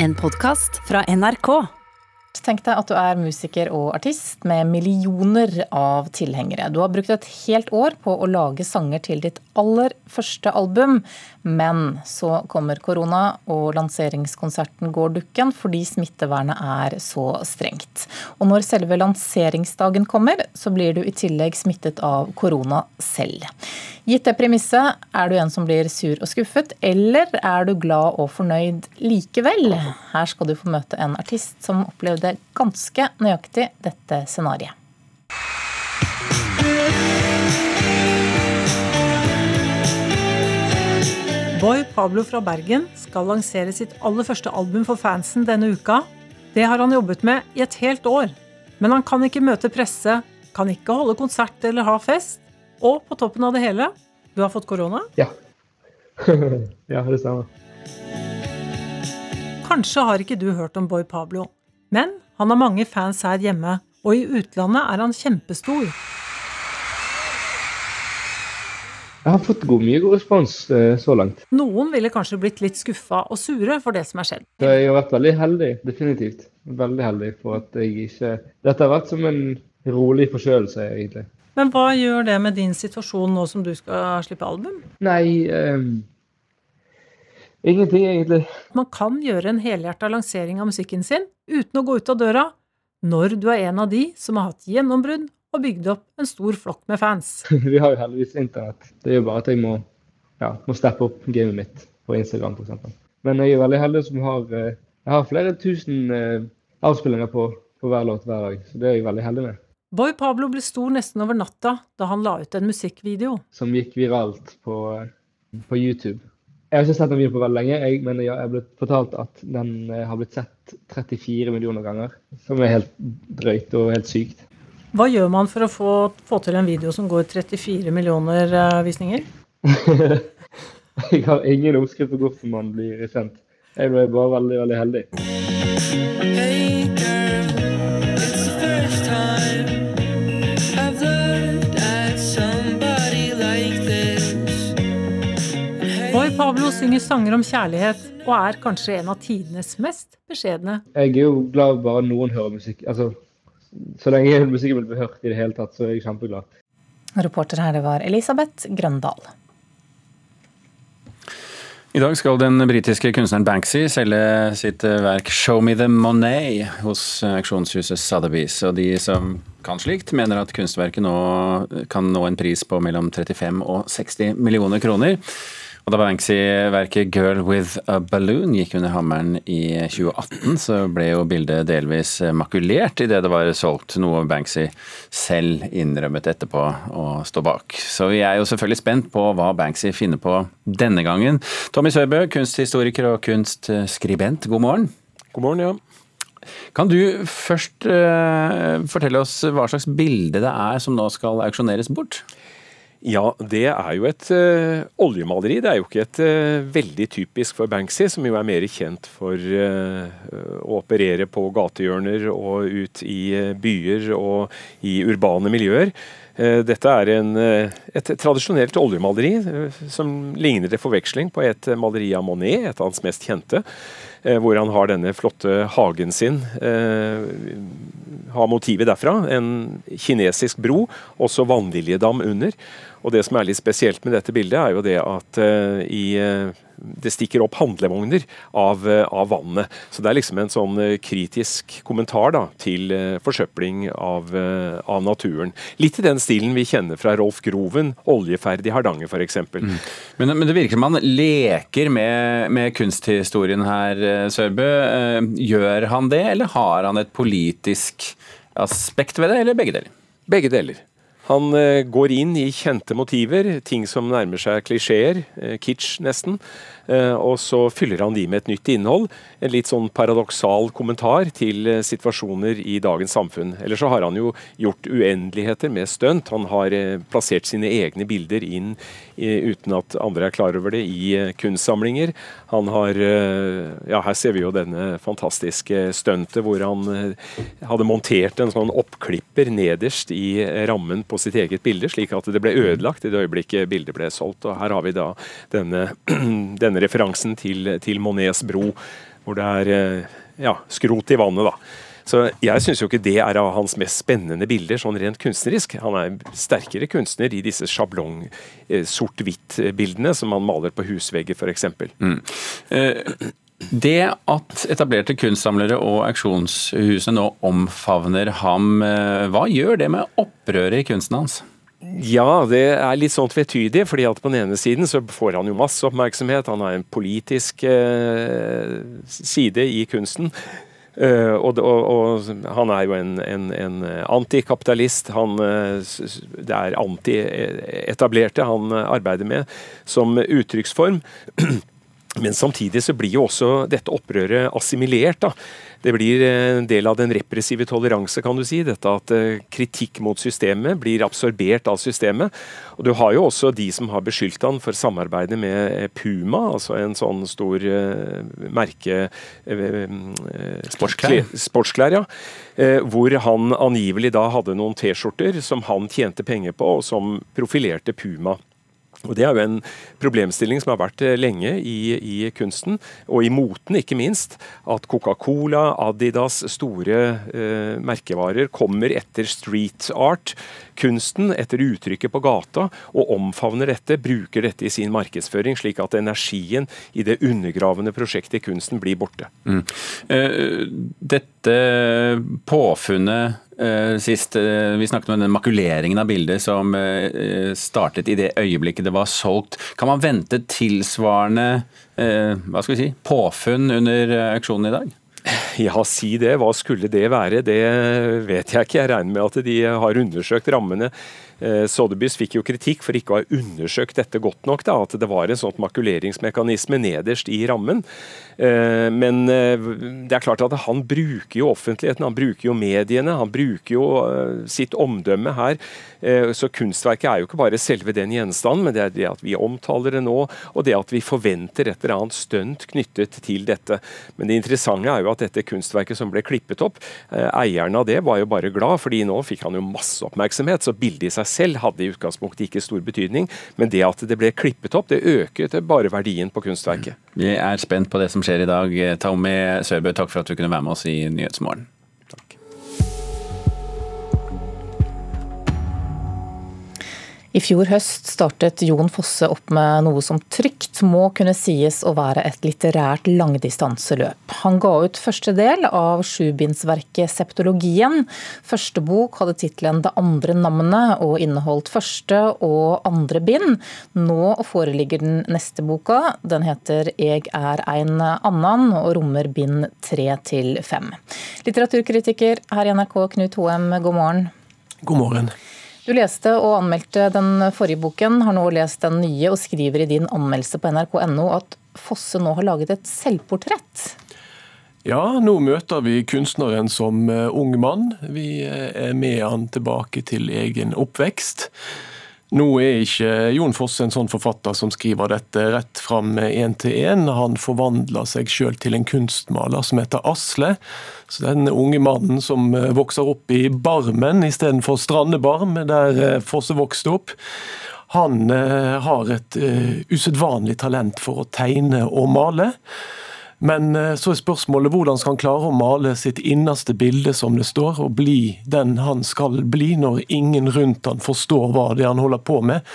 En podkast fra NRK. Tenk deg at du er musiker og artist med millioner av tilhengere. Du har brukt et helt år på å lage sanger til ditt aller første album, men så kommer korona, og lanseringskonserten går dukken fordi smittevernet er så strengt. Og når selve lanseringsdagen kommer, så blir du i tillegg smittet av korona selv. Gitt det premisset, er du en som blir sur og skuffet, eller er du glad og fornøyd likevel? Her skal du få møte en artist som opplevde ganske nøyaktig dette scenarioet. Boy Pablo fra Bergen skal lansere sitt aller første album for fansen denne uka. Det har han jobbet med i et helt år. Men han kan ikke møte presse, kan ikke holde konsert eller ha fest. Og på toppen av det hele, du har fått korona? Ja. ja, det stemmer. Kanskje har ikke du hørt om Boy Pablo, men han har mange fans her hjemme, og i utlandet er han kjempestor. Jeg har fått god, mye god respons eh, så langt. Noen ville kanskje blitt litt skuffa og sure for det som er skjedd. Så jeg har vært veldig heldig, definitivt. Veldig heldig for at jeg ikke Dette har vært som en rolig forkjølelse, egentlig. Men hva gjør det med din situasjon nå som du skal slippe album? Nei eh, Ingenting, egentlig. Man kan gjøre en helhjerta lansering av musikken sin uten å gå ut av døra, når du er en av de som har hatt gjennombrudd og bygd opp en stor flokk med fans. Vi har jo heldigvis internett. Det gjør bare at jeg må, ja, må steppe opp gamet mitt på Instagram f.eks. Men jeg er veldig heldig som har eh, Jeg har flere tusen eh, avspillinger på, på hver låt hver dag, så det er jeg veldig heldig med. Boy Pablo ble stor nesten over natta da han la ut en musikkvideo. Som gikk viralt på, eh, på YouTube. Jeg har ikke sett den videoen på veldig lenge, jeg, men jeg har blitt fortalt at den har blitt sett 34 millioner ganger. Som er helt drøyt og helt sykt. Hva gjør man for å få, få til en video som går 34 millioner uh, visninger? jeg har ingen oppskrift på hvorfor man blir kjent. Jeg ble bare veldig, veldig heldig. Synger sanger om kjærlighet og er kanskje en av tidenes mest beskjedne. Jeg er jo glad bare noen hører musikk. Altså, så lenge musikken blir hørt i det hele tatt, så er jeg kjempeglad. Reporter her det var Elisabeth Grøndal. I dag skal den britiske kunstneren Banksy selge sitt verk 'Show Me The Monet' hos auksjonshuset Sotheby's. Og de som kan slikt, mener at kunstverket nå kan nå en pris på mellom 35 og 60 millioner kroner. Og da Banksy-verket 'Girl With A Balloon' gikk under hammeren i 2018, så ble jo bildet delvis makulert idet det var solgt, noe Banksy selv innrømmet etterpå å stå bak. Så vi er jo selvfølgelig spent på hva Banksy finner på denne gangen. Tommy Sørbø, kunsthistoriker og kunstskribent, god morgen. God morgen, ja. Kan du først uh, fortelle oss hva slags bilde det er som nå skal auksjoneres bort? Ja, det er jo et uh, oljemaleri. Det er jo ikke et uh, veldig typisk for Banksy, som jo er mer kjent for uh, å operere på gatehjørner og ut i byer og i urbane miljøer. Dette er en, et tradisjonelt oljemaleri som ligner til forveksling på et maleri av Monet, et av hans mest kjente. Hvor han har denne flotte hagen sin. Har motivet derfra. En kinesisk bro, også vannliljedam under. Og Det som er litt spesielt med dette bildet, er jo det at uh, i, uh, det stikker opp handlevogner av, uh, av, vannet. Så det er liksom en sånn kritisk kommentar da, til forsøpling av, av, naturen. Litt i den stilen vi kjenner fra Rolf Groven, 'Oljeferd i Hardanger' f.eks. Mm. Men, men det virker som han leker med, med kunsthistorien her, Sørbø. Gjør han det, eller har han et politisk aspekt ved det, eller begge deler? Begge deler. Han eh, går inn i kjente motiver, ting som nærmer seg klisjeer, eh, kitsch nesten. Eh, og så fyller han de med et nytt innhold. En litt sånn paradoksal kommentar til situasjoner i dagens samfunn. Eller så har han jo gjort uendeligheter med stunt. Han har plassert sine egne bilder inn uten at andre er klar over det, i kunstsamlinger. Han har Ja, her ser vi jo denne fantastiske stuntet hvor han hadde montert en sånn oppklipper nederst i rammen på sitt eget bilde, slik at det ble ødelagt i det øyeblikket bildet ble solgt. Og Her har vi da denne, denne referansen til, til Monets bro hvor det er ja, skrot i vannet. da. Så Jeg syns ikke det er av hans mest spennende bilder, sånn rent kunstnerisk. Han er sterkere kunstner i disse sjablong sort-hvitt-bildene som han maler på husvegger, f.eks. Mm. Eh, det at etablerte kunstsamlere og auksjonshusene nå omfavner ham, eh, hva gjør det med opprøret i kunsten hans? Ja, det er litt sånn tvetydig. fordi at På den ene siden så får han jo masse oppmerksomhet. Han har en politisk eh, side i kunsten. Uh, og, og, og, han er jo en, en, en antikapitalist. Han, det er anti-etablerte han arbeider med som uttrykksform. Men samtidig så blir jo også dette opprøret assimilert. da. Det blir en del av den repressive toleranse, kan du si. Dette at eh, kritikk mot systemet blir absorbert av systemet. Og Du har jo også de som har beskyldt han for samarbeidet med Puma, altså en sånn stor uh, merke uh, Sportsklær. Sportsklær, ja. Uh, hvor han angivelig da hadde noen T-skjorter som han tjente penger på, og som profilerte Puma. Og Det er jo en problemstilling som har vært eh, lenge i, i kunsten, og i moten ikke minst. At Coca-Cola, Adidas, store eh, merkevarer kommer etter street art, kunsten, etter uttrykket på gata, og omfavner dette, bruker dette i sin markedsføring, slik at energien i det undergravende prosjektet i kunsten blir borte. Mm. Eh, dette påfunnet Uh, sist uh, Vi snakket om den makuleringen av bildet som uh, startet i det øyeblikket det var solgt. Kan man vente tilsvarende hva skal vi si, påfunn under auksjonen i dag? Ja, si det. Hva skulle det være? Det vet jeg ikke. Jeg regner med at de har undersøkt rammene Eh, Sotheby's fikk jo kritikk for ikke å ha undersøkt dette godt nok. Da, at det var en sånn makuleringsmekanisme nederst i rammen. Eh, men eh, det er klart at han bruker jo offentligheten, han bruker jo mediene, han bruker jo sitt omdømme her. Så kunstverket er jo ikke bare selve den gjenstanden, men det er det at vi omtaler det nå, og det at vi forventer et eller annet stunt knyttet til dette. Men det interessante er jo at dette kunstverket som ble klippet opp, eieren av det var jo bare glad, fordi nå fikk han jo masse oppmerksomhet. så bildet i seg selv hadde i utgangspunktet ikke stor betydning, men det at det ble klippet opp, det øket bare verdien på kunstverket. Vi er spent på det som skjer i dag. Tommy Sørbø, takk for at du kunne være med oss i Nyhetsmorgen. I fjor høst startet Jon Fosse opp med noe som trygt må kunne sies å være et litterært langdistanseløp. Han ga ut første del av sjubindsverket Septologien. Første bok hadde tittelen Det andre navnet og inneholdt første og andre bind. Nå foreligger den neste boka. Den heter Eg er ein annan og rommer bind tre til fem. Litteraturkritiker her i NRK, Knut Hoem, god morgen. God morgen. Du leste og anmeldte den forrige boken, har nå lest den nye og skriver i din anmeldelse på nrk.no at Fosse nå har laget et selvportrett. Ja, nå møter vi kunstneren som eh, ung mann. Vi eh, er med han tilbake til egen oppvekst. Nå er ikke Jon Fosse en sånn forfatter som skriver dette rett fram én til én. Han forvandler seg sjøl til en kunstmaler som heter Asle. Så den unge mannen som eh, vokser opp i Barmen istedenfor Strandebarm, der eh, Fosse vokste opp, han eh, har et usedvanlig talent for å tegne og male. Men eh, så er spørsmålet hvordan skal han klare å male sitt innerste bilde, som det står, og bli den han skal bli når ingen rundt han forstår hva det er han holder på med.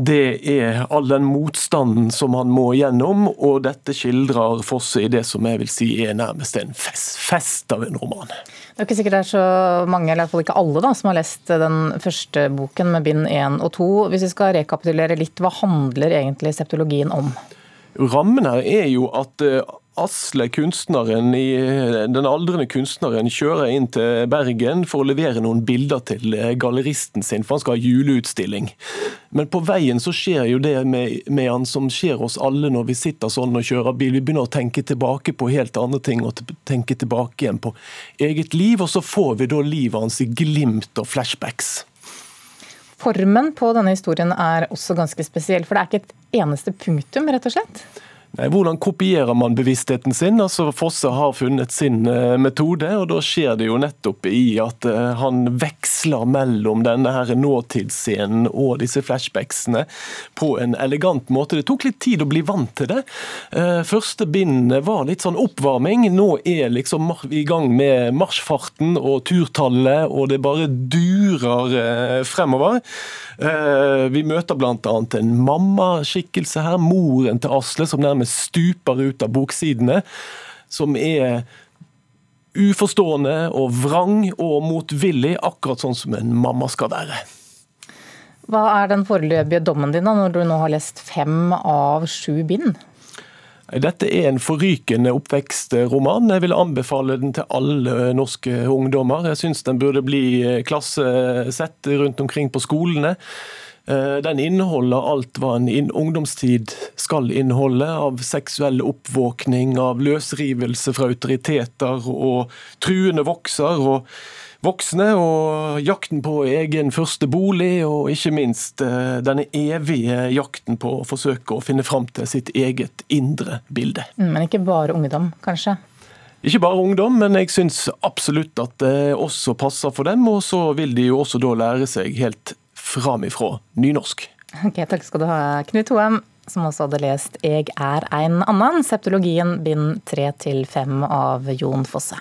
Det er all den motstanden som han må gjennom, og dette skildrer Fosse i det som jeg vil si er nærmest en fest, fest av en roman. Det er ikke sikkert det er så mange, eller i hvert fall ikke alle, da, som har lest den første boken med bind én og to. Hvis vi skal rekapitulere litt, hva handler egentlig septologien om? Rammen her er jo at eh, Asle, kunstneren, den aldrende kunstneren, kjører inn til Bergen for å levere noen bilder til eh, galleristen sin, for han skal ha juleutstilling. Men på veien så skjer jo det med, med han som skjer oss alle når vi sitter sånn og kjører bil. Vi begynner å tenke tilbake på helt andre ting og tenke tilbake igjen på eget liv, og så får vi da livet hans i glimt og flashbacks. Formen på denne historien er også ganske spesiell, for det er ikke et eneste punktum, rett og slett? Hvordan kopierer man bevisstheten sin? Altså Fosse har funnet sin eh, metode, og da skjer det jo nettopp i at eh, han veksler mellom denne her nåtidsscenen og disse flashbacksene på en elegant måte. Det tok litt tid å bli vant til det. Eh, første bindet var litt sånn oppvarming. Nå er liksom i gang med marsjfarten og turtallet, og det bare durer fremover. Vi møter bl.a. en mammaskikkelse her, moren til Asle, som nærmest nærmest stuper ut av boksidene, som er uforstående og vrang og motvillig, akkurat sånn som en mamma skal være. Hva er den foreløpige dommen din da, når du nå har lest fem av sju bind? Dette er en forrykende oppvekstroman. Jeg vil anbefale den til alle norske ungdommer. Jeg syns den burde bli klassesett rundt omkring på skolene. Eh, den inneholder alt hva en ungdomstid skal inneholde, av seksuell oppvåkning, av løsrivelse fra autoriteter og truende vokser. og voksne, og jakten på egen første bolig, og ikke minst eh, denne evige jakten på å forsøke å finne fram til sitt eget indre bilde. Mm, men ikke bare ungdom, kanskje? Ikke bare ungdom, men jeg syns absolutt at det også passer for dem. Og så vil de jo også da lære seg helt framifrå nynorsk. Ok, Takk skal du ha, Knut Hoem, som også hadde lest 'Eg er ein annan', septologien bind tre til fem av Jon Fosse.